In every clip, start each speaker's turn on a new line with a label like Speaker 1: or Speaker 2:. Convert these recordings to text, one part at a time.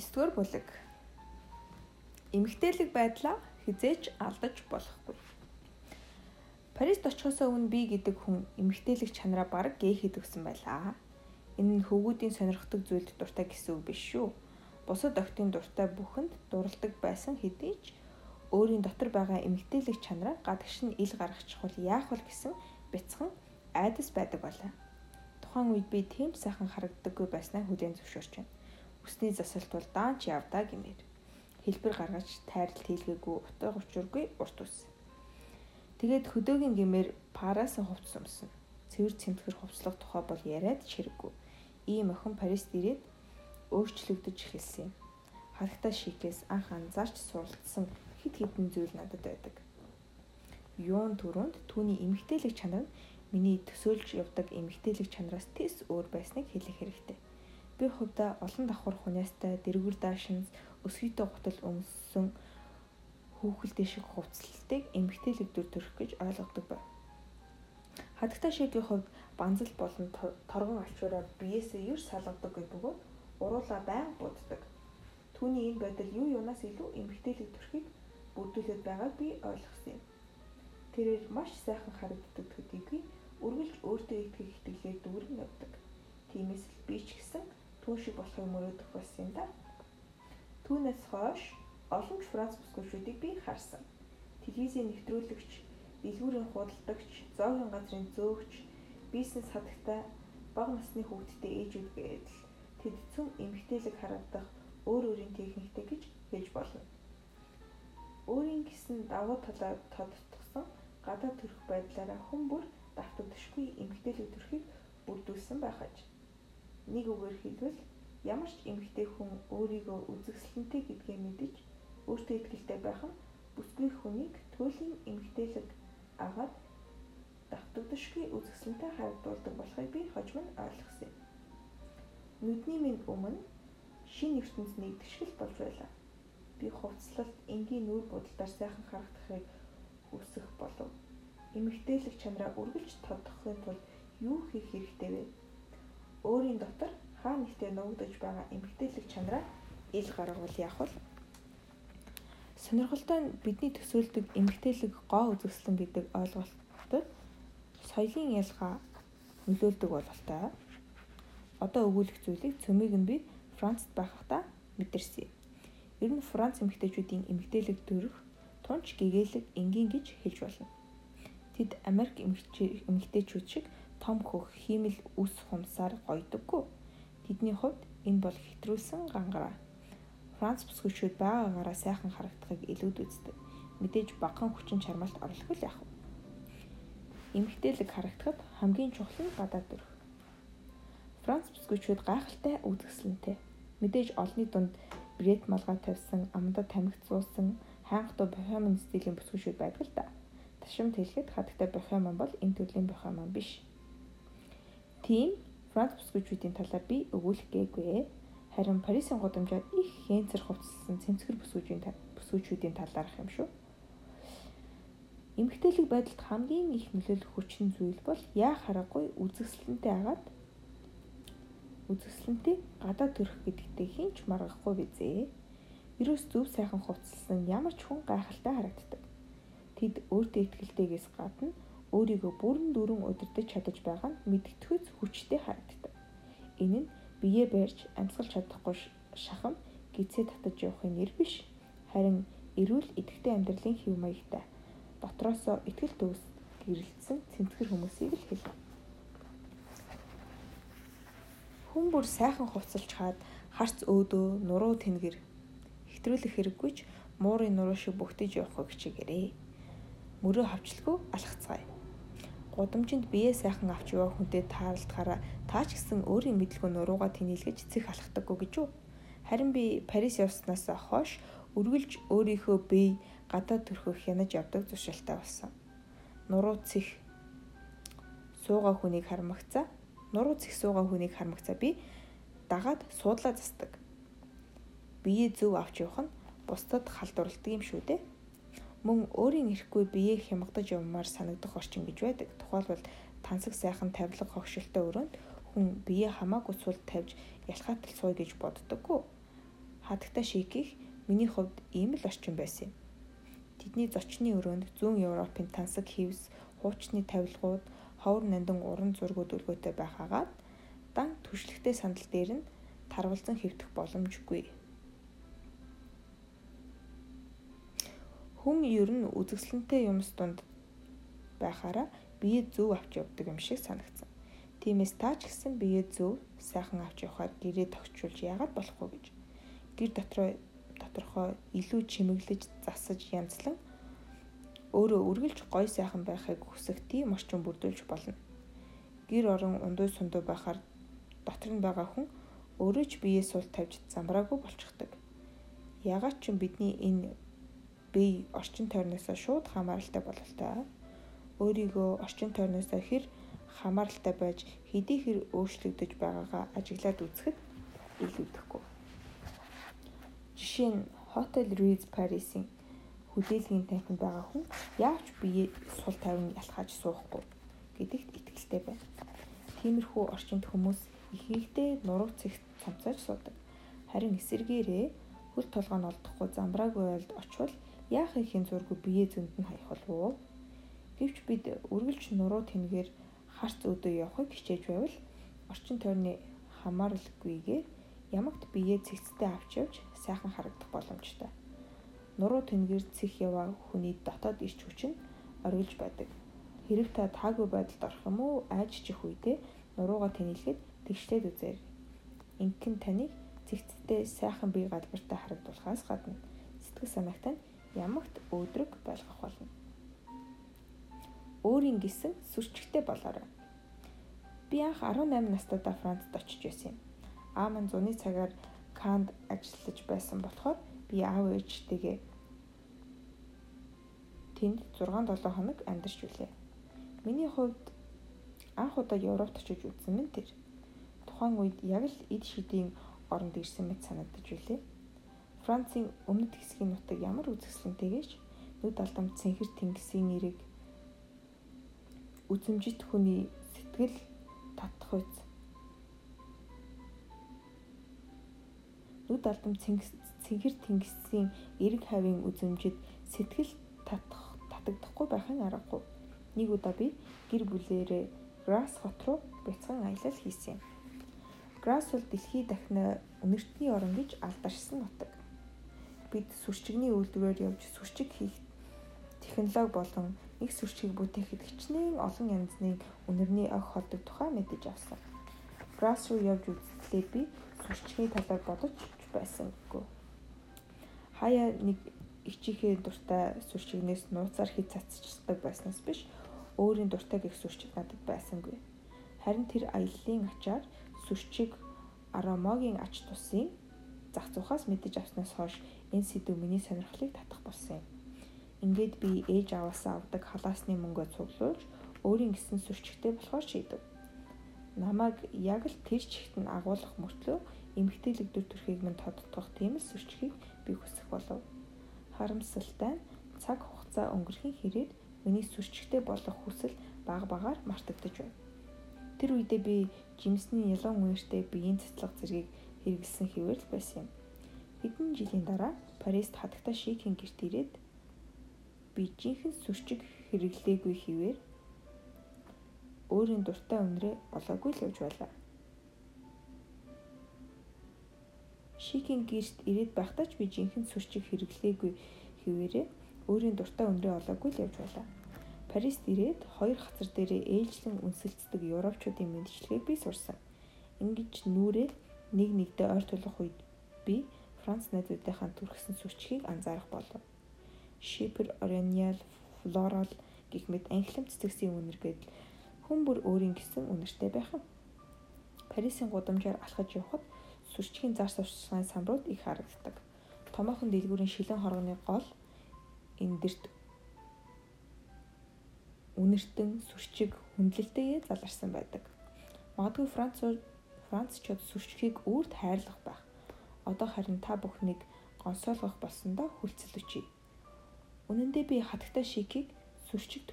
Speaker 1: 9-р бүлэг. Эмгтээлэг байдлаа хизээж алдаж болохгүй. Парист очихоос өмнө би гэдэг хүн эмгтээлэг чанараа бараг гээхэд өгсөн байлаа. Энэ нь хөвгүүдийн сонирхдаг зүйлд дуртай гэсэн үг биш шүү. Бусад октын дуртай бүхэнд дурладаг байсан хэдий ч өөрийн дотор байгаа эмгтээлэг чанараа гадагш нь ил гаргачихвал яах вэ гэсэн бяцхан айдас байдаг байлаа. Тухайн үед би тийм сайхан харагддаггүй байснаа хүлээн зөвшөөрч байна Үсний засалт бол даанч явдаа гэмээр. Хэлбэр гаргаж тайралт хийлгээгүй утга учиргүй урт ус. Тэгээд хөдөөгийн гэмээр параас хувцс өмсөн. Цэвэр цэмтгэр хувцлах тухай бол яриад чирэггүй. Ийм охин Парист ирээд өөрчлөгдөж эхэлсэн юм. Харагтаа шикээс анх анзаарч суралцсан хит хитэн зүйл надад байдаг. Юун түрүүнд түүний эмгтээлэг чанар нь миний төсөөлж явдаг эмгтээлэг чанараас тис өөр байсныг хэлэх хэрэгтэй. Би хувьдаа олон давхар хуняастай дэргүр даашинз өсгийтэй гутал өмссөн хүүхэлдээ шиг хувцлалтыг эмгтээлэг дүр төрөх гэж ойлгодог байв. Хадагтай шигийн хувьд банзал болон торгон алчуураа биеэсээ юр салгадаггүй бөгөөд уруулаа байн буддаг. Түүний энэ байдал юу юунаас илүү эмгтээлэг төрхийг бүрдүүлээд байгааг би ойлгосон юм. Тэрээр маш сайхан харагддаг төдийгүй үргэлж өөртөө итгэх итгэлээр дүүрэн явдаг. Тиймээс л би ч гэсэн түүн шиг болохыг мөрөөдөх болсон юм да. Түүнээс хойш олон Франц бүсгүйчүүдийг би харсан. Телевизийн нэвтрүүлэгч, дэлгүүрийн худалдагч, зоогийн газрын зөөгч, бизнес хадагтай бага насны хүүхдтэй ээжүүд гээд л тэд цөм эмгтээлэг харагдах өөр өөрийн техниктэй гэж хэлж болно. Өөрийн гисэн давуу талаа тодтгсон гадаа төрөх байдлаараа хүн бүр давтагдшгүй эмгтээлэг төрхийг бүрдүүлсэн байхаж Нэг үгээр хэлбэл ямар ч эмэгтэй хүн өөрийгөө үзэсгэлэнтэй гэдгээ мэдэж өөртөө итгэлтэй байх нь бүсгүй хүнийг туйлын эмэгтэйлэг агаад давтагдшгүй үзэсгэлэнтэй харагдуулдаг болохыг би хожим нь ойлгосон юм. Нүдний минь өмнө шин ертөнц нэгдэшгэл болж байлаа. Би хувцлалт энгийн нүүр будалдаар сайхан харагдахыг хүсэх болов. Эмэгтэйлэг чанараа үргэлж тодохын тулд юу хийх хэрэгтэй вэ? Өөрийн дотор хаа нэгтээ нуугдж байгаа эмгтээлэг чанараа ил гаргавал вэ? Сонирхолтой нь бидний төсөөлдөг эмгтээлэг гоо үзэсгэлэн гэдэг ойлголтод соёлын ялгаа нөлөөлдөг бололтой. Одоо өгүүлэх зүйлийг цөмийг нь би Францд байхдаа мэдэрсэн. Ер нь Франц эмэгтэйчүүдийн эмэгтэйлэг төрөх тунч гэгээлэг энгийн гэж хэлж болно. Тэд Америк эмэгтэйчүүд шиг том хөх хиймэл үс хумсаар гойдоггүй. Тэдний хувьд энэ бол хэтрүүлсэн гангараа. Франц бүсгүйчүүд байгаагаараа сайхан харагдахыг илүүд үздэг. Мэдээж багахан хүчин чармайлт орлох л яах вэ? Эмгтээлэг харагдахад хамгийн чухал нь гадаад төрх. Франц бүсгүйчүүд гайхалтай үзэсгэлэнтэй. Мэдээж олонний дунд бред малгай тавьсан, амдад тамхицуулсан, хайнгатуу бохемон стилийн бүсгүйчүүд байдаг л да. Ташимт хэлэхэд хатагтай бохемон бол энэ төрлийн бохемон биш Тийм Франц бүсгүйчүүдийн талаар би өгүүлэх гээгүй. Харин Парисын гудамжаар их хэнцэр хувцсан цэмцгэр бүсгүйчүүдийн бүсгүйчүүдийн талаарх юм шүү. Эмгтээлэг байдалд хамгийн их нөлөөлөх хүчин зүйл бол яа харахгүй үзэсгэлэнтэй агаад үзэсгэлэнтэй гадаа төрөх гэдэгтээ хинч маргахгүй бизээ. Вирус зөв сайхан хувцалсан ямар ч хүн гайхалтай харагддаг. Тэд өөртөө ихтэйгээс гадна өөрийгөө бүрэн дүүрэн удирдах чадаж байгаа нь мэдгэтгэж хүчтэй харагддаг. Энэ нь бие барьж амьсгалж чадахгүй шахам гизээ татаж явахын нэр биш. Харин эрүүл идэвхтэй амьдралын хэв маягтай дотроосоо ихтгэл төгс гэрэлтсэн цэнтгэр хүмүүсийг л хэлнэ. Хүн бүр сайхан хувцалж хаад харц өөдөө нуруу тэнгэр хэтрүүлэх хэрэггүйч муурын нуруу шиг бүгтэж явахыг хичээгээрэй. Мөрөө хавчлаггүй алхацгаая гудамжинд бие сайхан авч яваа хүнтэй таарлахаараа таа ч гэсэн өөрийн мэдлгүй нуруугаа тэнэлгэж цэх алхдаггүй гэж үү. Харин би Парис явснаас хойш үргэлж өөрийнхөө бие гадаа төрхөх хянаж явдаг зуршилтай болсон. Нуруу цэх суугаа хүнийг хармагцаа. Нуруу цэх суугаа хүнийг хармагцаа би дагаад суудлаа засдаг. Бие зөв авч явах нь бусдад халдварладаг юм шүү дээ мөн өөрийн эрэхгүй биеэ хямгадаж явмаар санагдах орчин гэж байдаг. Тухайлбал тансаг сайхан тавилга хогшилтой өрөөнд хүн биеэ хамаагүй сул тавьж ялхаатал сууя гэж боддоггүй. хатагтай шийких миний хувьд ийм л орчин байсан юм. Тэдний зочны өрөөнд зүүн Европын тансаг хевс, хуучны тавилгууд, ховор нандин уран зургууд өлгөөтэй байхаагаад дан түшлэгтэй сандал дээр нь тарвалзан хэвдэх боломжгүй. Хүн ер нь үзэсгэлэнтэй юмс дунд байхаараа бие зөв авч явдаг юм шиг санагдсан. Тиймээс та ч гэсэн бие зөв сайхан авч явахаар гэрээ тогтчулж яагаад болохгүй гэж. Гэр дотроо доторхоо илүү чимэглэж засаж янзлан өөрөө үргэлж гой сайхан байхыг хүсэх тийм орчин бүрдүүлж болно. Гэр орон ундуй сундуй байхаар дотор нь байгаа хүн өөрөө ч биеэ сул тавьж замбраагүй болчихдог. Ягаад ч бидний энэ бие орчин тойрноосоо шууд хамааралтай бололтой. Өөрийгөө орчин тойрноосоо хэр хамааралтай байж хэдий хэр өөрчлөгдөж байгаагаа ажиглаад үзэхэд илүүдэхгүй. Жишээ нь Hotel Ritz Paris-ийн хүлээлгийн танхимд байгаа хүн яавч бие сул тавин ялхаж суухгүй гэдэгт итгэлтэй байна. Тиймэрхүү орчинд хүмүүс ихэнхдээ нуруу цэгт цамцааж суудаг. Харин эсэргээрээ хөл толгой нь олдохгүй замбраагүй ойлд очвол яах ихийн зургүй бие зөнд нь хаях болов уу? Гэвч бид үргэлж нуруу тэнгээр харц өдөө явахыг хичээж байвал орчин тойрны хамааралгүйгээр ямагт бие цэгцтэй авч явж сайхан харагдах боломжтой. Нуруу тэнгээр цэх яваа хүний дотоод ирч хүч нь оргилж байдаг. Хэрэг та таагүй байдалд орох юм уу айж чих үедээ нуруугаа тэнэлгээд тэгшлээд үзээр. Инхэн таныг цэгцтэй сайхан бие галбартай харагдуулахаас гадна сэтгэл санаагтай ямагт өөдрөг байлгах болно. Өөрийн гисэн сүрчгтэй болоорой. Би анх 18 настайдаа Францад очиж байсан юм. Аа мань зуны цагаар Канд ажиллаж байсан болохоор би аав ээжтэйгээ тэнд 6-7 хоног амьдарч үлээ. Миний хувьд анх удаа Европт очиж үзсэн мэн тэр тухайн үед яг л эд шидийн оронд ирсэн мэт санагдаж билээ. Францын өмнөд хэсгийн нутаг ямар үзэсгэлэнтэйгэж нүд алдам цэнхэр тэнгисийн нэрийг үзэмжит хүний сэтгэл татах үз. Нүд алдам цэнхэр тэнгисийн эрг хавийн үзэмжид сэтгэл татах татагдахгүй байхын аргагүй. Нэг удаа би гэр бүлээрээ Грасс хот руу бяцхан аялал хийсэн юм. Грасс бол дэлхий дахны үнэртний орн гэж алдаршсан нутаг. Бид сүрчигний үйлдвэрээр явж сүрчиг хийх технологи болон их сүрчгийг бүтээхэд хичнээн олон янзны үнэрний ог холдог тухай мэдэж авсан. Грасс руу явж үзтлээ би сүрчгийн талаар бодож байсангүй. Хаяа нэг ичийнхээ дуртай сүрчигнээс нууцаар хит цацчихдаг байснаас биш өөрийн дуртай гих сүрчиг надад байсангүй. Харин тэр аяллаа ачаар сүрчиг аромогийн ач тусын зах зуухаас мэдэж авснаас хойш энэ сэдв миний сонирхлыг татах болсон юм. Ингээд би ээж аваасаа авдаг халаасны мөнгөө цуглуулж өөрийн гисэн сүрчигтэй болохоор шийдэв. Намайг яг л тэр чигт нь агуулах мөртлөө эмгтээлэг дүр төрхийг минь тодтогох тийм л сүрчгийг би хүсэх болов. Харамсалтай нь цаг хугацаа өнгөрхийн хэрээр миний сүрчигтэй болох хүсэл баг багаар мартагдаж байна. Тэр үедээ би жимсний ялуун үертэй биеийн цэцлэг зэргийг хэрэгэлсэн хэвээр л байсан юм. Хэдэн жилийн дараа Парист хатагтай шийкийн гэрт ирээд би жинхэнэ сүрчиг хэрэглээгүй хэвээр өөрийн дуртай өнрөө олоогүй л явж байлаа. Шикийн гэрт ирээд байхдаа ч би жинхэнэ сүрчиг хэрэглээгүй хэвээрээ өөрийн дуртай өнрөө олоогүй л явж байлаа. Парист ирээд хоёр хацар дээрээ ээлжлэн үнсэлцдэг европчуудын мэдчилгээг би сурсан. Ингиж нүрээ нэг нэгдээ ойр тулах үед би Франц найзуудынхаа түрхсэн сүрчгийг анзаарах болов. Шипер, Орениал, Флорал гэх мэт анхлам цэцэгсийн үнэргээд хүн бүр өөрийн гэсэн үнэртэй байх юм. Парисын гудамжаар алхаж явхад сүрчгийн зар сурталчилгааны самбарууд их харагддаг. Томоохон дэлгүүрийн шилэн хоргоны гол эндэрт үнэртэн сүрчиг хүндлэлтэйгээ заларсан байдаг. Магадгүй Франц Францчууд сүрчгийг үрд хайрлах байх. Одоо харин та бүхнийг гонсоолгох болсондоо хүлцэл өчье. Үнэн дээр би хатагтай шикийг сүрчиг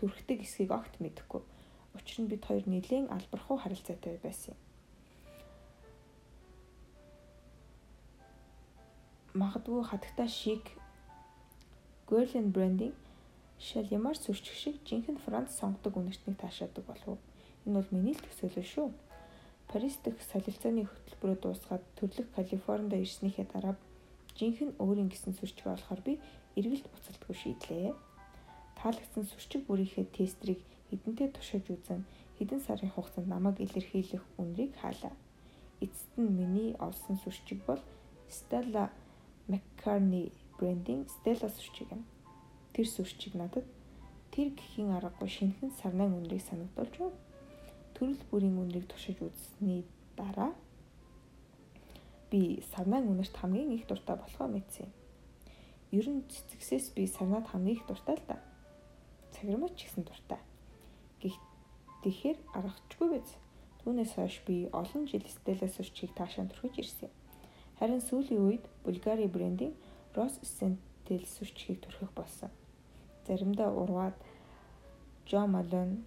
Speaker 1: төрхтэй хэсгийг огт мэдэхгүй. Учир нь бид хоёр нэлээд албархуу харилцаатай байсан юм. магадгүй хатагтай шик Guerlain брендинг шал ямар сүрчих шиг жинхэнэ Франц сонгодог үнэртнийг таашаадаг болов уу? Энэ бол миний л төсөөлөл шүү. Парис дахь солилцооны хөтөлбөрөө дуусгаад төрлөх Калифорнид ирснийхээ дараа жинхэнэ өөрийн гэсэн сүрчиг олохоор би эргэлт буцалтгүй шийдлээ. Таалагдсан сүрчиг бүрийнхээ тестрийг хэдэнтэй тушааж үзэн хэдэн сарын хугацаанд намайг илэрхийлэх үнрийг хаалаа. Эцэст нь миний олсон сүрчиг бол Stella McCartney брендинг Stella сүрчиг юм. Тэр сүрчиг надад тэр гэхийн аргагүй шинэхэн сарнаан үнрийг санагдуулж байна. Төрөл бүрийн үнрийг тушааж үзсний дараа би сарнаан үнэрт хамгийн их дуртай болохоо мэдсэн юм. Ер нь цэцгсээс би сарнаад хамгийн их дуртай л да. Цагирмаач ч гэсэн дуртай. Тэгэхээр аргачгүй биз. Түүнээс хойш би олон жил Стеллас урчгийг таашаан түрхэж ирсэн юм. Харин сүүлийн үед Булгари брендийн Рос Сентел сүрчгийг түрхэх болсон. Заримдаа ургаад John Malone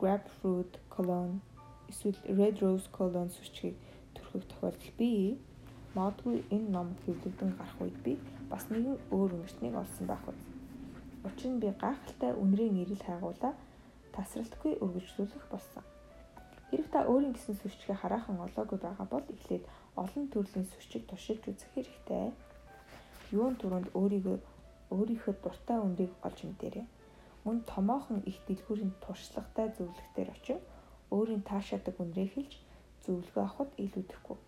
Speaker 1: Grapefruit Cologne эсвэл Red Rose Cologne сүрчгийг түрхэх тохиолдол бий. Магадгүй энэ ном хэвлэгдэн гарах үед би бас нэгэн өөр өнгөртнийг олсон байх үз. Учир нь би гайхалтай үнрийн ирэл хайгуулаа тасралтгүй үргэлжлүүлэх болсон. Хэрэг та өөрийн гэсэн сүрчгээ хараахан олоогүй байгаа бол эхлээд олон төрлийн сүрчийг туршилж үзэх хэрэгтэй. Юун түрүүнд өөрийгөө өөрийнхөө дуртай үндийг олж мэдээрэй. Мөн томоохон их дэлгүүрийн туршлагатай зөвлөгтөөр очив өөрийн таашаадаг үнрээ хэлж зөвлөгөө авахд илүүдэхгүй.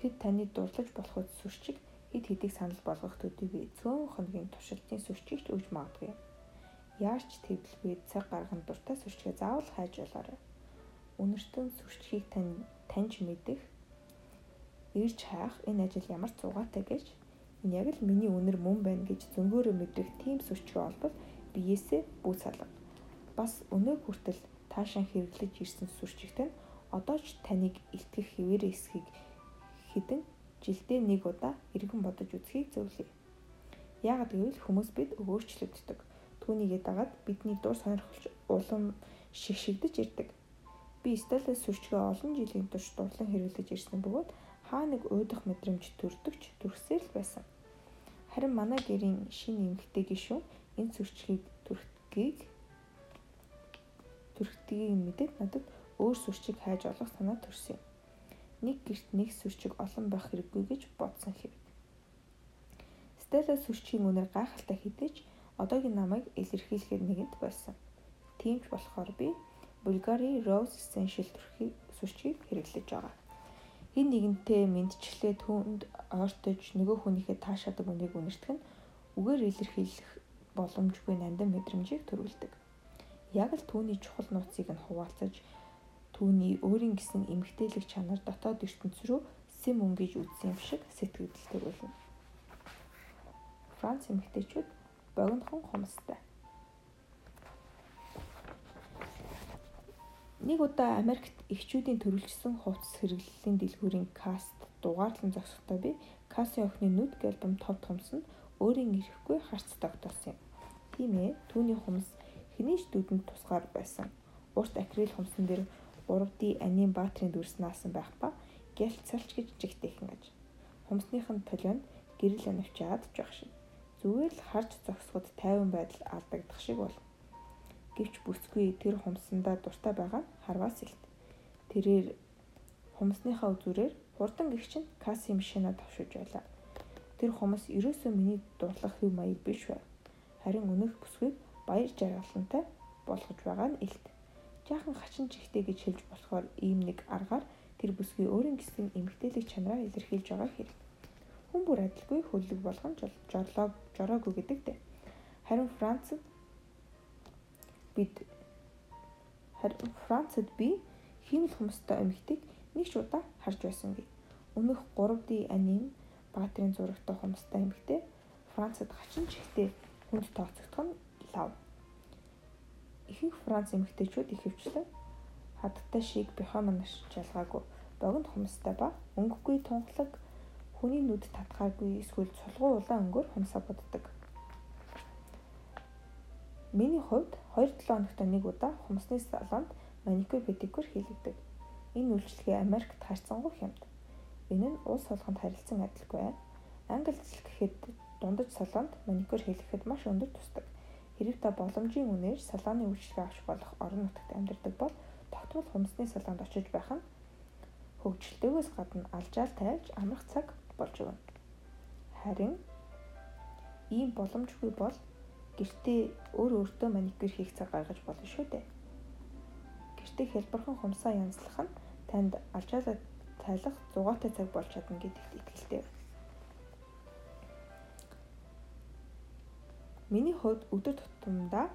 Speaker 1: Тэд таны дурлаж болох сүрчиг хэд хэдийг санал болгох төдийгүй цөөн хоногийн туршилтын сүрчийг ч өгж магадгүй. Яаж ч тэвлгүй цаг гарган дуртай сүрчгээ заавал хайж болоорой. Үнэртэн сүрчгийг тань таньж мэдэх ирж хайх энэ ажил ямар цугаатай гэж энэ яг л миний үнэр мөн байна гэж зөнгөөрөө мэдрэх тийм сүрчгээ олбол биеэсээ бүү салга. Бас өнөө хүртэл таашаан хэрэглэж ирсэн сүрчигтэй нь одоо ч таныг илтгэх хэвээр эсхийг хідэн жилдээ нэг удаа эргэн бодож үзхийг зөвлөе. Яг гэвэл хүмүүс бид өөрчлөгддөг Түүнийгээ дагаад бидний дур сонирхолч улам шигшигдэж ирдэг. Би стелес сүрчгээ олон жилийн турш дурлан хэрэглэж ирсэн бөгөөд хаа нэг уйдах мэдрэмж төрдөгч төрсөөр л байсан. Харин манай гэрийн шинэ эмэгтэй гишүүн энэ сүрчгийг төрхтгийг төрхтгийг мэдээд надад өөр сүрчийг хайж олох санаа төрсөн юм. Нэг гэрт нэг сүрчиг олон байх хэрэггүй гэж бодсон хэв. Стелла сүрчгийн үнээр гайхалтай хідэж одоогийн намайг илэрхийлэхэд нэгэнт болсон. Тийм ч болохоор би Bulgari Rose Essential төрхийг сүрчгийг хэрэглэж байгаа. Хин нэгэнтэй мэдчлээ түнд ойртож нөгөө хүнийхээ таашаадаг үнийг үнэртэх нь үгээр илэрхийлэх боломжгүй нандин мэдрэмжийг төрүүлдэг. Яг л түүний чухал нууцыг нь хуваалцаж түүний өөрийн гэсэн эмгтээлэг чанар дотоод ертөнц рүү сэм өнгөж үзсэн юм шиг сэтгэл төрүүлнэ. Франц эмгтээчүүд богинохон хумстай. Нэг удаа Америкт эхчүүдийн төрөлжсөн хувцас хэрэглэлийн дэлгүүрийн каст дугаарлан зогсохдоо би Касын охины нүд альбом тов томс нь өөрийн ирэхгүй харц тогтоосон юм. Тийм ээ, түүний хумс хэний ч дүдэнд тусгаар байсан. Урт акрил хумсан дээр 3D аним баатрийн дүрс наасан байх ба гялт цалч гэж жигтэйхэн аж. Хумсных нь толионд гэрэл анивчаад жах шиг зүгээр л харж зогсоход тайван байдал алдагдах шиг бол. Гэвч бүсгүй тэр хумсандаа дуртай байгаа нь харваас илт. Тэрээр хумсныхаа үзүүрээр хурдан гихчин касси машина тавшиж байлаа. Тэр хумс ерөөсөө миний дурлах хэв маяг биш байв. Харин өнөх бүсгүйг баяр жаргалантай болгож байгаа нь илт. Жаахан хачин чихтэй гэж хэлж болохоор ийм нэг аргаар тэр бүсгүй өөрийн гэсэн эмгтээлэг чанараа илэрхийлж байгаа хэрэг хүн бүр адилгүй хөлөг болгон жорлоо жороогүй гэдэг дээ. Харин Францад бид харин Францад би хиймэл хүмүүстэй эмэгтэйг нэг ч удаа харж байсан гэ. Өмнөх 3D аним баатрийн зурагтай хүмүүстэй эмэгтэй Францад хачин чихтэй хүнд тооцогдох нь лав. Ихэнх Франц эмэгтэйчүүд ихэвчлэн хадтай шиг бихомонош жалгаагүй богино хүмүүстэй ба өнгөгүй тунхлаг хүний нүд татгаагүй эсвэл цулгуу улаан өнгөөр хумсаа буддаг. Миний хувьд 2-7 хоногт нэг удаа хумсны салонд маникюр педикюр хийлэгдэг. Энэ үйлчлэгээ Америкт харьцангуй хямд. Энэ нь улс болгонд харилцан адилгүй. Англи хэл гэхэд дундаж салонд маникюр хийхэд маш өндөр тусдаг. Хэрэг та боломжийн үнээр салооны үйлчлэгээ авч болох орон нутагт амьдардаг бол тогтмол хүнсний салонд очиж байх нь хөгжилтэйгээс гадна алжаал тайлж амрах цаг болж өгнө. Харин ийм боломжгүй бол гэртээ өөр өөртөө маникюр хийх цаг гаргаж болно шүү дээ. Гэртээ хэлбэрхэн хумсаа янзлах нь танд алжаалаа тайлах зугаатай цаг болж чадна гэдэгт итгэлтэй. Миний хувьд өдөр тутамдаа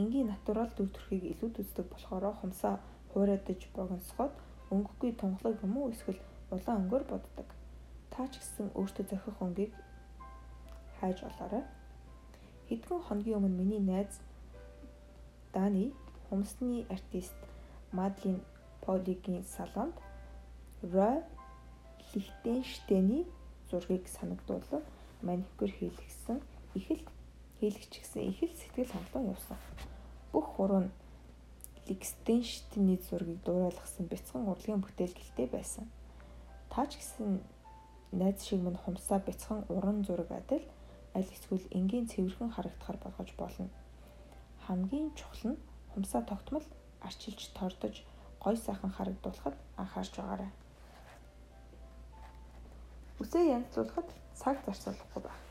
Speaker 1: энгийн натурал төр төрхийг илүү үздэг болохоор хумсаа хуурайдаж богиносгоод өнгөгүй тунхлаг юм уу эсвэл улаан өнгөөр боддог. Та ч гэсэн өөртөө зохих өнгийг хайж олоорой. Хэдхэн хоногийн өмнө миний найз Дани хумсны артист Мадлин Полигийн салонд Рой Лихтенштейний зургийг санагдуулан маникюр хийлгэсэн их л хийлгэж гисэн их л сэтгэл хангалуун явсан. Бүх гурван Лихтенштейний зургийг дууруулсан бяцхан урлагийн бүтээлгэлтэй байсан. Таач гэсэн найз шиг минь хумсаа бяцхан уран зураг адил аль эсвэл энгийн цэвэрхэн харагдахаар болгож болно. Хамгийн чухал нь хумсаа тогтмол арчилж тордож гой сайхан харагдуулахад анхаарч байгаарай. Үсээ янзлуулахад цаг зарцуулахгүй байх.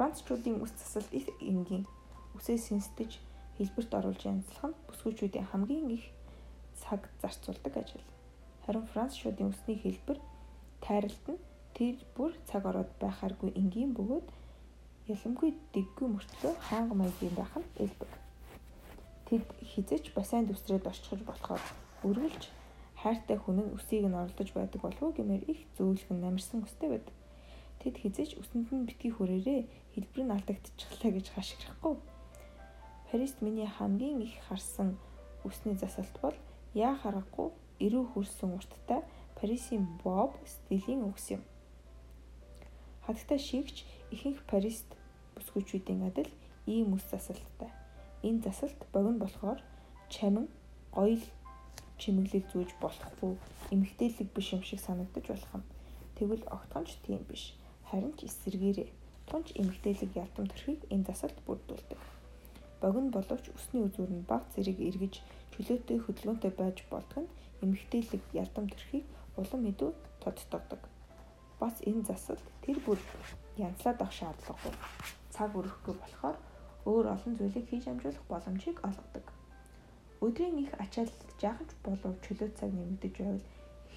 Speaker 1: Францчуудын үс засал их энгийн үсээ сэнсдэж хэлбэрт оруулж янзлах нь бүсгүүчүүдийн хамгийн их цаг зарцуулдаг ажил. Харин Францчуудын үсний хэлбэр тайралт нь тэр бүр цаг ороод байхааргүй энгийн бөгөөд ялымгүй дэггүй мөртлөө хаанга маягийн байх нь элбэг. Тэд хизэж бассейнд үсрээд орчихж болохоор үргэлж хайртай хүн нь үсийг нь орлож байдаг болов уу гэмээр их зөөлхөн намирсан үстэй байдаг. Тэд хизэж үсэнд нь битгий хүрээрээ хэлбэр нь алдагдчихлаа гэж хашгирахгүй. Парист миний хамгийн их харсан үсний засалт бол яа харахгүй эрүү хөрсөн урттай Парисын Боб стилийн үгс юм. Хатагтай шигч ихэнх Парист бүсгүйчүүдийн адил ийм үс засалттай. Энэ засалт богино болохоор чамин гоёл чимэглэл зүүж болохгүй эмгтээлэг биш юм шиг санагдаж болох юм. Тэгвэл огтхонч тийм биш. Харин ч эсэргээрээ тунч эмгтээлэг ялтам төрхийг энэ засалт бүрдүүлдэг богино боловч өсний үзүүр нь баг зэрэг эргэж чөлөөтэй хөдөлгөөнтэй байж болдог нь эмэгтэйлэг ялдам төрхийг улам мэдүү тодтогдог. Бас энэ засалт тэр бүр янзлаад авах шаардлагагүй. Цаг өрөхгүй болохоор өөр олон зүйлийг хийж амжуулах боломжийг олгодог. Өдрийн их ачааллыг жаахан ч болов чөлөө цаг нэмэгдэж байвал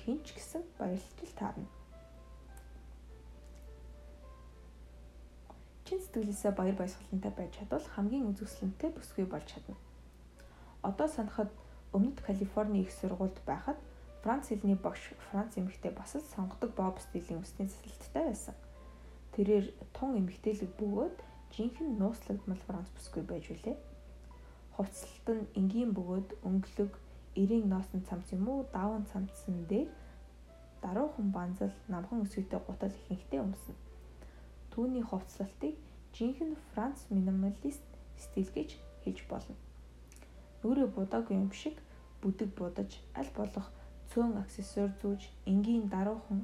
Speaker 1: хинч гэсэн баярлал таарна. Чин сэтгэлээсээ баяр баясгалантай байж чадвал хамгийн үзэсгэлэнтэй бүсгүй болж чадна. Одоо санахад өмнөд Калифорни их сургуульд байхад Франц хэлний багш Франц эмэгтэй бас л сонгодог Боб стилийн үсний засалттай байсан. Тэрээр тун эмэгтэйлэг бөгөөд жинхэнэ нууцлагдмал Франц бүсгүй байж үлээ. Хувцалт нь энгийн бөгөөд өнгөлөг, эрийн ноосн цамц юм уу, даавн цамцсан дээр даруухан банзал намхан өсгөтэй гутал ихэнхтэй өмснө. Түүний хувцлалтыг жинхэнэ Франц минималист стил гэж хэлж болно. Нүрээ будаагүй юм шиг бүдэг будаж аль болох цөөн аксессуар зүүж энгийн даруухан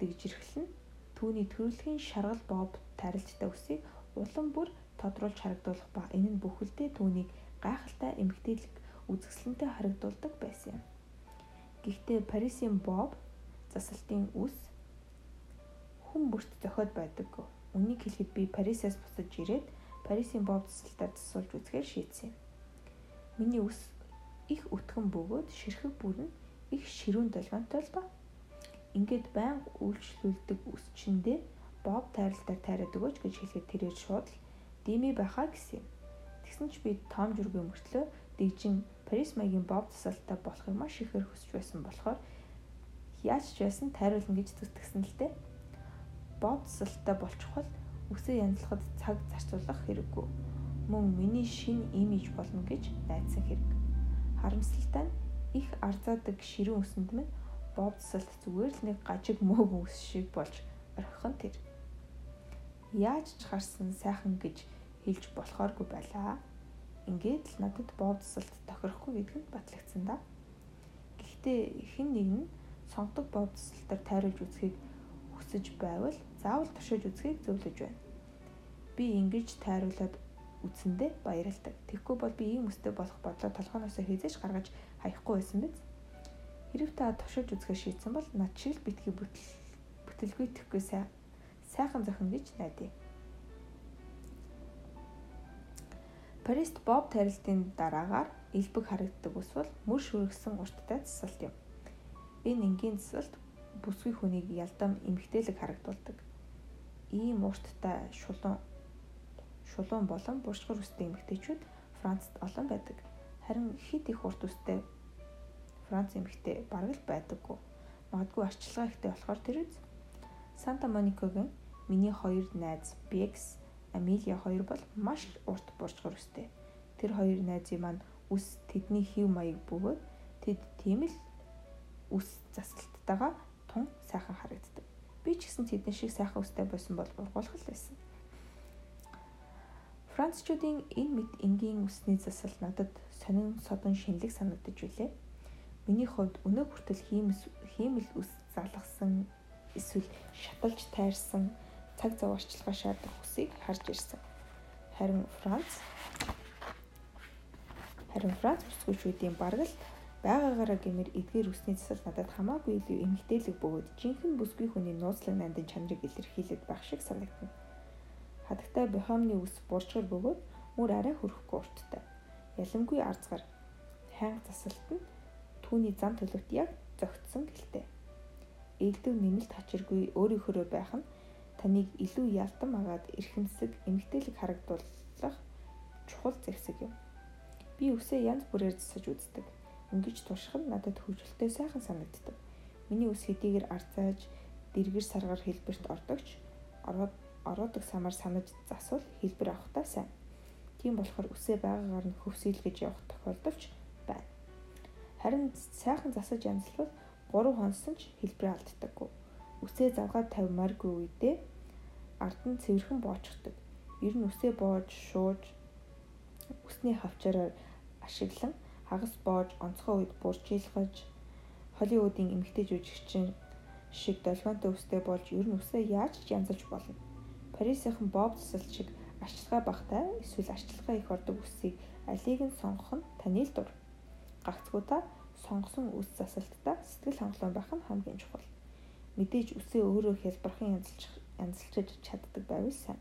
Speaker 1: дэгжирхлэн түүний төрөлхийн шаргал боб тарилжтай үсийг улам бүр тодруулж харагдуулах ба энэ нь бүхэлдээ түүнийг гайхалтай эмгтээлэг үзэсгэлэнтэй харагдуулдаг байсан юм. Гэхдээ Парисын боб засалтын үс хүн бүрт зохиод байдаггүй. Үнийг хэлэхэд би Парисаас буцаж ирээд Парисын бов засалтаар засуулж үзэхээр шийдсэн юм. Миний үс их өтгөн бөгөөд ширхэг бүр нь их ширүүн долгионтой л ба. Ингээд байнга үйлчлүүлдэг үсчэндээ боб тайралтаар тайраад өгөөч гэж хэлэхэд тэрээр шууд л дими байхаа гэсэн юм. Тэгсэн ч би том жүргийн мөртлөө дэгжин Парис маягийн боб засалтаа болохыг маш ихээр хүсэж байсан болохоор яаж ч байсан тайруулна гэж зүтгэсэн л дээ боодсалтай болчихвол үсээ янзлахад цаг зарцуулах хэрэггүй. Мөн миний шин имиж болно гэж найдсан хэрэг. Харамсалтай нь их арзаадаг ширүүн өсөнд минь боодсалт зүгээр л нэг гажиг мөөг үс шиг болж орхихон тэр. Яаж ч харсан сайхан гэж хэлж болохооргүй байлаа. Ингээд л надад боодсалт тохирохгүй гэдг нь батлагдсан да. Гэхдээ хэн нэг нь сонгодог бов тусалтаар тайруулж үзхийг хүсэж байвал заавал туршиж үзхийг зөвлөж байна. Би ингэж тайруулаад үтсэндээ баярлдаг. Тэгэхгүй бол би ийм өстэй болох бодлоо толгоноосоо хизээж гаргаж хаяхгүй байсан биз. Хэрв та туршиж үзэхээ шийдсэн бол над шиг битгий бүтэл бүтэлгүй тэхгүй сайхан зохино гэж найдаа. Парист Боб тарилтын дараагаар элбэг харагддаг ус бол мөр шүргсэн урттай засалт юм. Энэ энгийн засалт бүсгүй хүнийг ялдам эмгтээлэг харагдуулдаг. Ийм урттай шулуун шулуун болон буршгар үстэй эмгтээчүүд Францад олон байдаг. Харин хит их урт үстэй Франц эмгтээ бараг л байдаггүй. Магадгүй арчилгаа ихтэй болохоор тэр үз. Санта Моникогийн миний хоёр найз Бекс Амилия хоёр бол маш урт буржгар өстэй. Тэр хоёр найзын маань үс тэдний хев маяг бөгөөд тэд тийм л үс засалтайгаа тун сайхан харагддаг. Би ч гэсэн тэдний шиг сайхан үстэй байсан бол ургуулах л байсан. Францчуудын энэ мэд энгийн үсний засал надад сонин содон шинэлэг санагдаж билээ. Миний хувьд өнөө хүртэл хиймэл үс залгасан эсвэл шаталж тайрсан цаг зав орчилгоо шаардах хүсийг харж ирсэн. Харин Франц харин Франц бүсгүйчүүдийн бараг л байгаагаараа гэмээр эдгээр үсний засал надад хамаагүй илүү эмгтээлэг бөгөөд жинхэнэ бүсгүй хүний нууцлаг нандин чанарыг илэрхийлээд байх шиг санагдана. Хадагтай Бохомны үс буржгар бөгөөд мөр арай хөрөхгүй урттай. Ялангуяа арцгар хайнг засалт нь түүний зам төлөвт яг зөгтсөн гэлтэй. Ээлдэв нэмэлт хачиргүй өөрийнхөө байх нь таныг илүү ялдан агаад эрхэмсэг эмгтээлэг харагдуулах чухал зэвсэг юм. Би үсээ янз бүрээр засаж үздэг. Ингэж турших нь надад хөвжөлтэй сайхан санагддаг. Миний үс хэдийгээр арзааж, дэргэр саргаар хэлбэрт ордогч ороод ороодог самар санаж засвал хэлбэр авахтаа сайн. Тийм болохоор үсээ байгаагаар нь хөвсөйлгэж явах тохиолдолч байна. Харин сайхан засаж янзлвал 3 хонсон ч хэлбэрээ алддаггүй үсээ завгаад тавьмааргүй үедээ ард нь цэвэрхэн боочгдаг. Ер нь үсээ боож, шууж үсний хавчаараар ашиглан хагас боож онцгой үед буржийлгаж Холливуудын эмэгтэй жүжигчин шиг долгионтой үстэй болж ер нь үсээ яаж ч янзалж болно. Парисийнхан Боб засал шиг арчилгаа багтай эсвэл арчилгаа их ордог үсийг алийг нь сонгох нь таны л дур. Гагцгүй та сонгосон үс засалтаа сэтгэл хангалуун байх нь хамгийн чухал мэдээж үсээ өөрөө хялбархан янзалж янзалж чаддаг байвал сайн.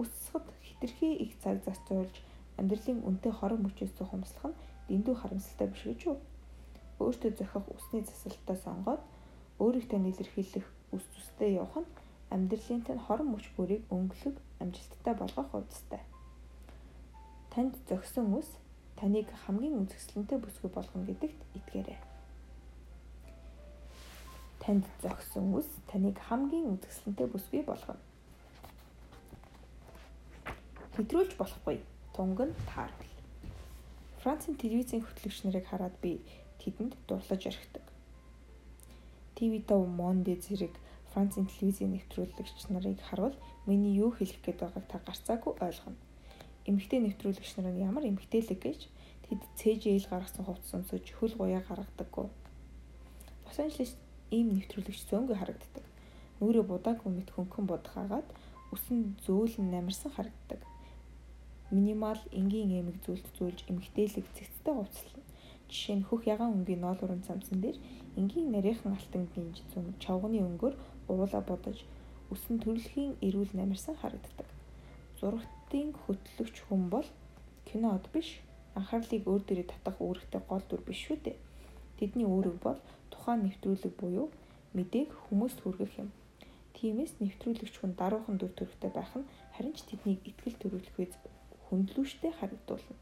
Speaker 1: Үссэд хитрхи их цаг зарцуулж амьдралын үнэтэй хорон мөчөөс хумслах нь дэндүү харамсалтай биш гэж юу? Өөртөө зохих үсний засалтаа сонгоод өөрийнхөө илэрхийлэх үс зүстэй явах нь амьдралын тань хорон мөч бүрийг өнгөлөг амжилттай болгох хувцастай. Танд зохисон үс таныг хамгийн үзэсгэлэнтэй бүсгүй болгоно гэдэгт итгээрэй танд зохисон үс таныг хамгийн үзэсгэлэнтэй бүсгүй болгоно. Хэтрүүлж болохгүй. Тунг нь тааруул. Францын телевизийн хөтлөгч нарыг хараад би тэдэнд дурлаж орхидог. ТV5 Monde зэрэг Францын телевизийн нэвтрүүлэгч нарыг харвал миний юу хэлэх гээд байгааг та гарцаагүй ойлгоно. Эмэгтэй нэвтрүүлэгч нар нь ямар эмэгтэйлэг гэж тэд цээжээл гаргасан хувцас өмсөж хөл гуяа гаргадаггүй. Лос Анжелес ийм нэвтрүүлэгч зөөнгөө харагддаг. Нүрээ будаагүй мэт хөнгөн будахаагаад үсэн зөөлөн намирсан харагддаг. Минимал энгийн эмэг зүйлд зүйлж эмгтээлэг цэгцтэй хувцлана. Жишээ нь хөх ягаан өнгийн ноолурын цамцсан дээр энгийн нарийнхан алтан гинж зүм чавганы өнгөөр уула бодож үсэн төрөлхийн эрүүл намирсан харагддаг. Зурагтын хөтлөгч хүн бол кинод биш анхаарлыг өөр дээрээ татах үүрэгтэй гол дүр биш шүү дээ. Тэдний үүрэг бол тухайн нэвтрүүлэг буюу мэдээг хүмүүст хүргэх юм. Тиймээс нэвтрүүлэгч хүн даруухан дүр төрхтэй байх нь харин ч тэднийг ихтгэл төрүүлэхүйц хөндлөштэй харагдуулна.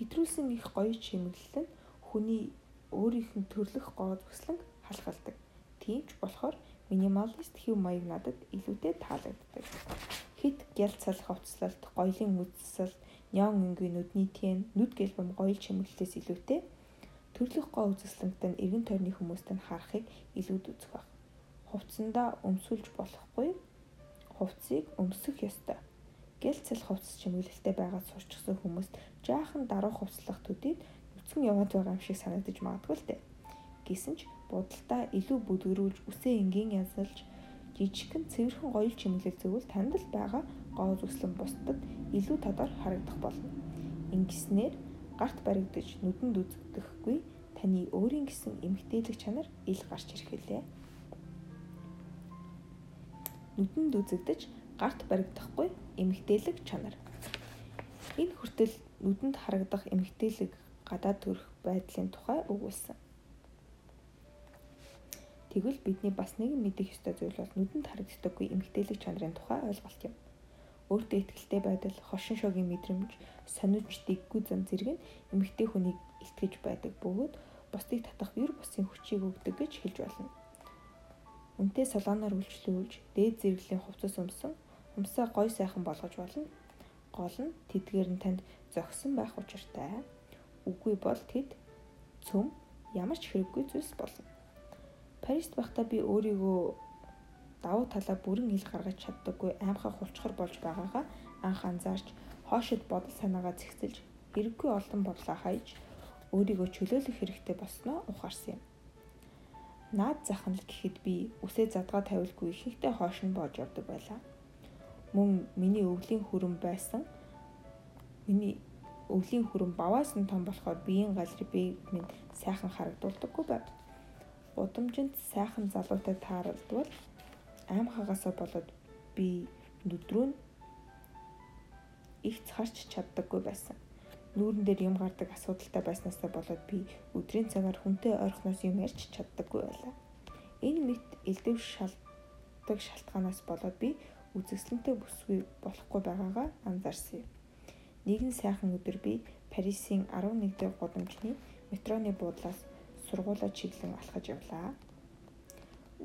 Speaker 1: Хэтрүүлсэн их гоё чимэглэл нь хүний өөрийнх нь төрлөх гоо зүслэн халахалдаг. Тийм ч болохоор минималист хэв маяг надад илүүтэй таалагддаг. Хит гял цалах хувцлалт, гоёлын үзэсэлт, нён өнгийн нүдний тэн, нүд гэлбэм гоёл чимэглэлээс илүүтэй Төрлөх гоо үзэсгэлэнтэй нь эргэн тойрны хүмүүстэй харахыг илүүд үзэх баг. Хувцсандаа өмсүүлж болохгүй. Хувцсыг өмсөх ёстой. Гэл цэл хувцс чимэглэлтэй байгаад сурчсан хүмүүст жаахан даруй хувцлах төдийд нүцгэн яваад байгаа юм шиг санагдаж магадгүй л дээ. Гэсэн ч будалдаа илүү бүдгэрүүлж үсээ энгийн язалж жижигхэн цэвэрхэн гоёл чимэглэл зөвл танд л байгаа гоо зүслэн бусдад илүү тодор харагдах болно. Ингэснээр гарт баригдаж нүдэнд үзэгдэхгүй таны өөрийн гэсэн эмгтээлэг чанар ил гарч ирэх билээ. Нүдэнд үзэгдэж гарт баригдахгүй эмгтээлэг чанар. Энэ хүртэл нүдэнд харагдах эмгтээлэг гадаад төрөх байдлын тухай өгүүлсэн. Тэгвэл бидний бас нэгэн мэдэх ёстой зүйл бол нүдэнд харагддаггүй эмгтээлэг чанарын тухай ойлголт юм. Өөртөө ихтэй байдал, хошин шогийн мэдрэмж, сониуч дэггүй зам зэрэг нь эмгтэй хүнийг илтгэж байдаг бөгөөд бусдыг татах ер бусын хүчийг өгдөг гэж хэлж болно. Үнтэй солооноор үйлчлүүлж, дээд зэрэглэлийн хувцас өмсөн, humсаа гой сайхан болгож болно. Гол нь тэдгээр нь танд зогсон байх учиртай. Үгүй бол тэд цөм ямар ч хэрэггүй зүйлс болно. Парист байхдаа би өөрийгөө давуу талаа бүрэн ил гаргаж чаддаггүй аимхай хулчхар болж байгаагаа анх анзаарч хоошид бодол санаагаа зэгцэлж хэрэггүй олон бодлоо хайж өөрийгөө чөлөөлөх хэрэгтэй болсноо ухаарсан юм. Наад зах нь л гэхэд би үсээ задгаа тавилгүй ихэнхдээ хоош нь боож явдаг байлаа. Мөн миний өвлийн хүрэн байсан миний өвлийн хүрэн баваас нь том болохоор биеийн газрыг би минь сайхан харагдуулдаггүй байв удамжинд сайхан залуутай тааралдвал аим хагаасаа болоод би нүдрүү их царч чаддаггүй байсан. Нүүрэн дээр юм гардаг асуудалтай байснаасаа болоод би өдрийн цагаар хүнтэй ойрхоноос юм ярьж чаддаггүй байлаа. Энэ мэт элдэв шалдаг шалтгаанаас болоод би үзэсгэлэнтэй бүсгүй болохгүй байгаагаа анзаарсан юм. Нэгэн сайхан өдөр би Парисын 11 дэх гудамжны метроны буудлаас сургуулаа чиглэн алхаж явлаа.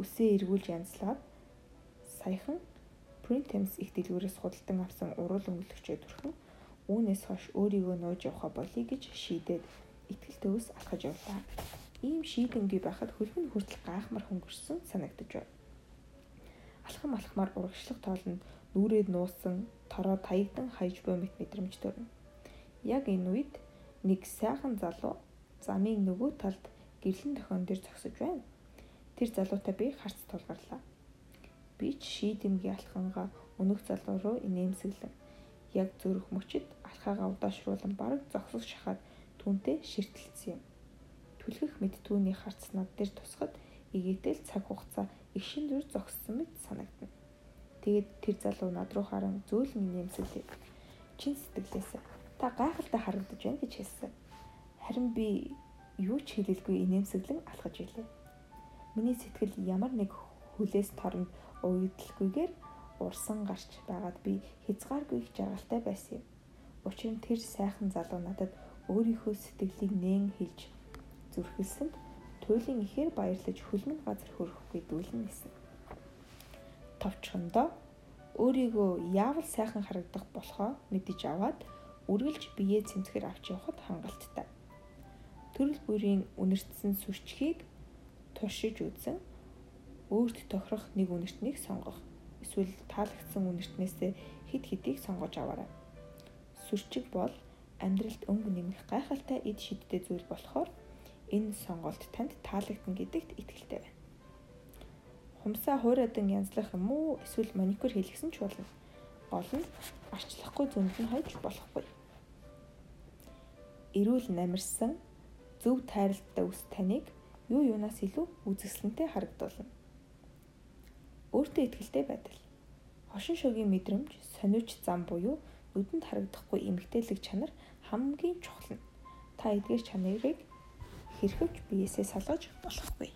Speaker 1: Үсээ эргүүлж янзлаад саяхан Printemps их дэлгүүрээс худалдан авсан урал өнгөлөгчөө төрхөн үүнээс хойш өөрийгөө нууж явах болъё гэж шийдээд итгэл төвс алхаж явлаа. Ийм шийдэнгүй байхад хөлбөнд хүртэл гайхмар хөнгөрсөн санагдаж байна. Алхам алхмаар урагшлах тоолнд нүрээд нуусан тороо таягдан хаяж буй мэт мэдрэмж төрнө. Яг энэ үед нэг сайхан залуу замын нөгөө талд гэрлэн тохион дээр зогсож байна. Тэр залуутай би харц тулгарлаа. Би ч шийдэмгийн алхангаа өнөх залуу руу инээмсэглэн яг зүрх мөчид алхаагаа удаашруулан бараг зогсож шахаад түүнтэй ширтэлцсэн юм. Түлхэх мэд түүний харц над дээр тусахад игээтэл цаг хугацаа их шин зүр зогссон мэт санагдана. Тэгээд тэр залуу над руу харан зөөлөн инээмсэглээ. Чин сэтгэлээсээ та гайхалтай харагдаж байна гэж хэлсэн. Харин би юу ч хэлэлгүй инээмсэглэн алхаж илээ. Миний сэтгэл ямар нэг хүлээс торнд уйдлахгүйгээр урсан гарч байгаад би хязгааргүй их жаргалтай байсан юм. Учир нь тэр сайхан залуу надад өөрийнхөө сэтгэлийг нээн хэлж зүрхэлсэнд туйлын ихээр баярлаж хөлмөн газар хөрөхгүй дүүлэн нисэн. Товчхондоо өөрийгөө яавал сайхан харагдах болохоо мэдэж аваад үргэлж биеэ цэмцгэр авч явахад хангалттай төрөл бүрийн үнэртсэн сүрчгийг туршиж үзэн өөрт тохирох нэг үнэртнийг сонгох. Эсвэл таалагдсан үнэртнээсээ хэд хэдийг сонгож аваарай. Сүрчиг бол амьдралд өнгө нэмэх гайхалтай эд шидтэй зүйл болохоор энэ сонголт танд таалагдана гэдэгт итгэлтэй байна. Хумсаа хуурайдан янзлах юм уу эсвэл маникюр хийлгсэн ч болно. Гол нь арчлахгүй зөнд нь хойж болохгүй. Эрүүл намирсан зөв тайралттай үс таныг юу юунаас илүү үзэсгэлэнтэй харагдуулна. Өөртөө ихтэй байдал. Хошин шогийн мэдрэмж, сониуч зам буюу нүдэнд харагдахгүй эмгтээлэг чанар хамгийн чухал нь. Та эдгээр чанарыг хэрхэвч биесээ салгаж болохгүй.